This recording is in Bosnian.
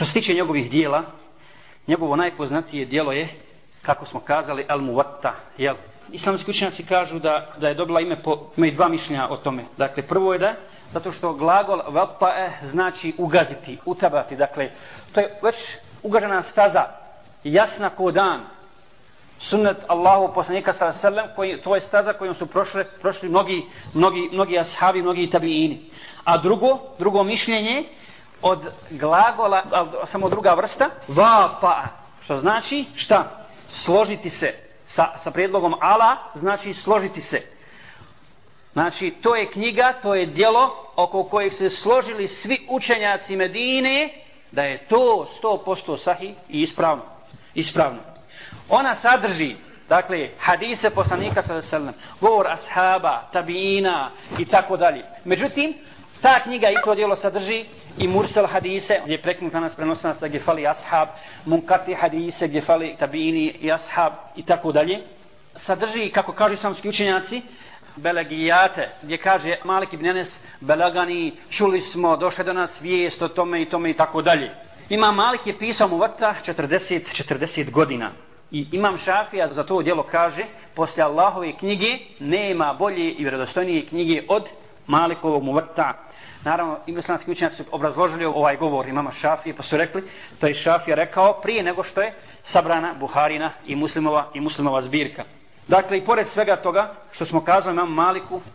Što se tiče njegovih dijela, njegovo najpoznatije dijelo je, kako smo kazali, El Muvatta. Jel? Islamski učenjaci kažu da, da je dobila ime po, imaju dva mišljenja o tome. Dakle, prvo je da, zato što glagol vattae znači ugaziti, utabati. Dakle, to je već ugažena staza, jasna ko dan. Sunnet Allahu poslanika sa sallam, koji, to je staza kojom su prošli, prošli mnogi, mnogi, mnogi ashabi, mnogi tabiini. A drugo, drugo mišljenje, od glagola, samo druga vrsta, vapa, što znači šta? Složiti se sa, sa prijedlogom ala, znači složiti se. Znači, to je knjiga, to je dijelo oko kojeg se složili svi učenjaci Medine, da je to 100% sahi i ispravno. ispravno. Ona sadrži, dakle, hadise poslanika sallallahu alejhi ve sellem, govor ashaba, tabiina i tako dalje. Međutim, ta knjiga i to djelo sadrži i mursal hadise, gdje je preknuta nas prenosna sa gdje fali ashab, munkati hadise, gdje fali tabini i ashab i tako dalje. Sadrži, kako kažu islamski učenjaci, belegijate, gdje kaže Malik ibn Enes, belagani, čuli smo, došle do nas vijest o tome i tome i tako dalje. Ima Malik je pisao mu vata 40-40 godina. I Imam Šafija za to djelo kaže, poslije Allahove knjige nema bolje i vjerodostojnije knjige od Malikovog muvrta. Naravno, islamski učenjaci su obrazložili ovaj govor imama Šafije, pa su rekli, to je Šafija rekao prije nego što je sabrana Buharina i muslimova i muslimova zbirka. Dakle, i pored svega toga što smo kazali imam Maliku,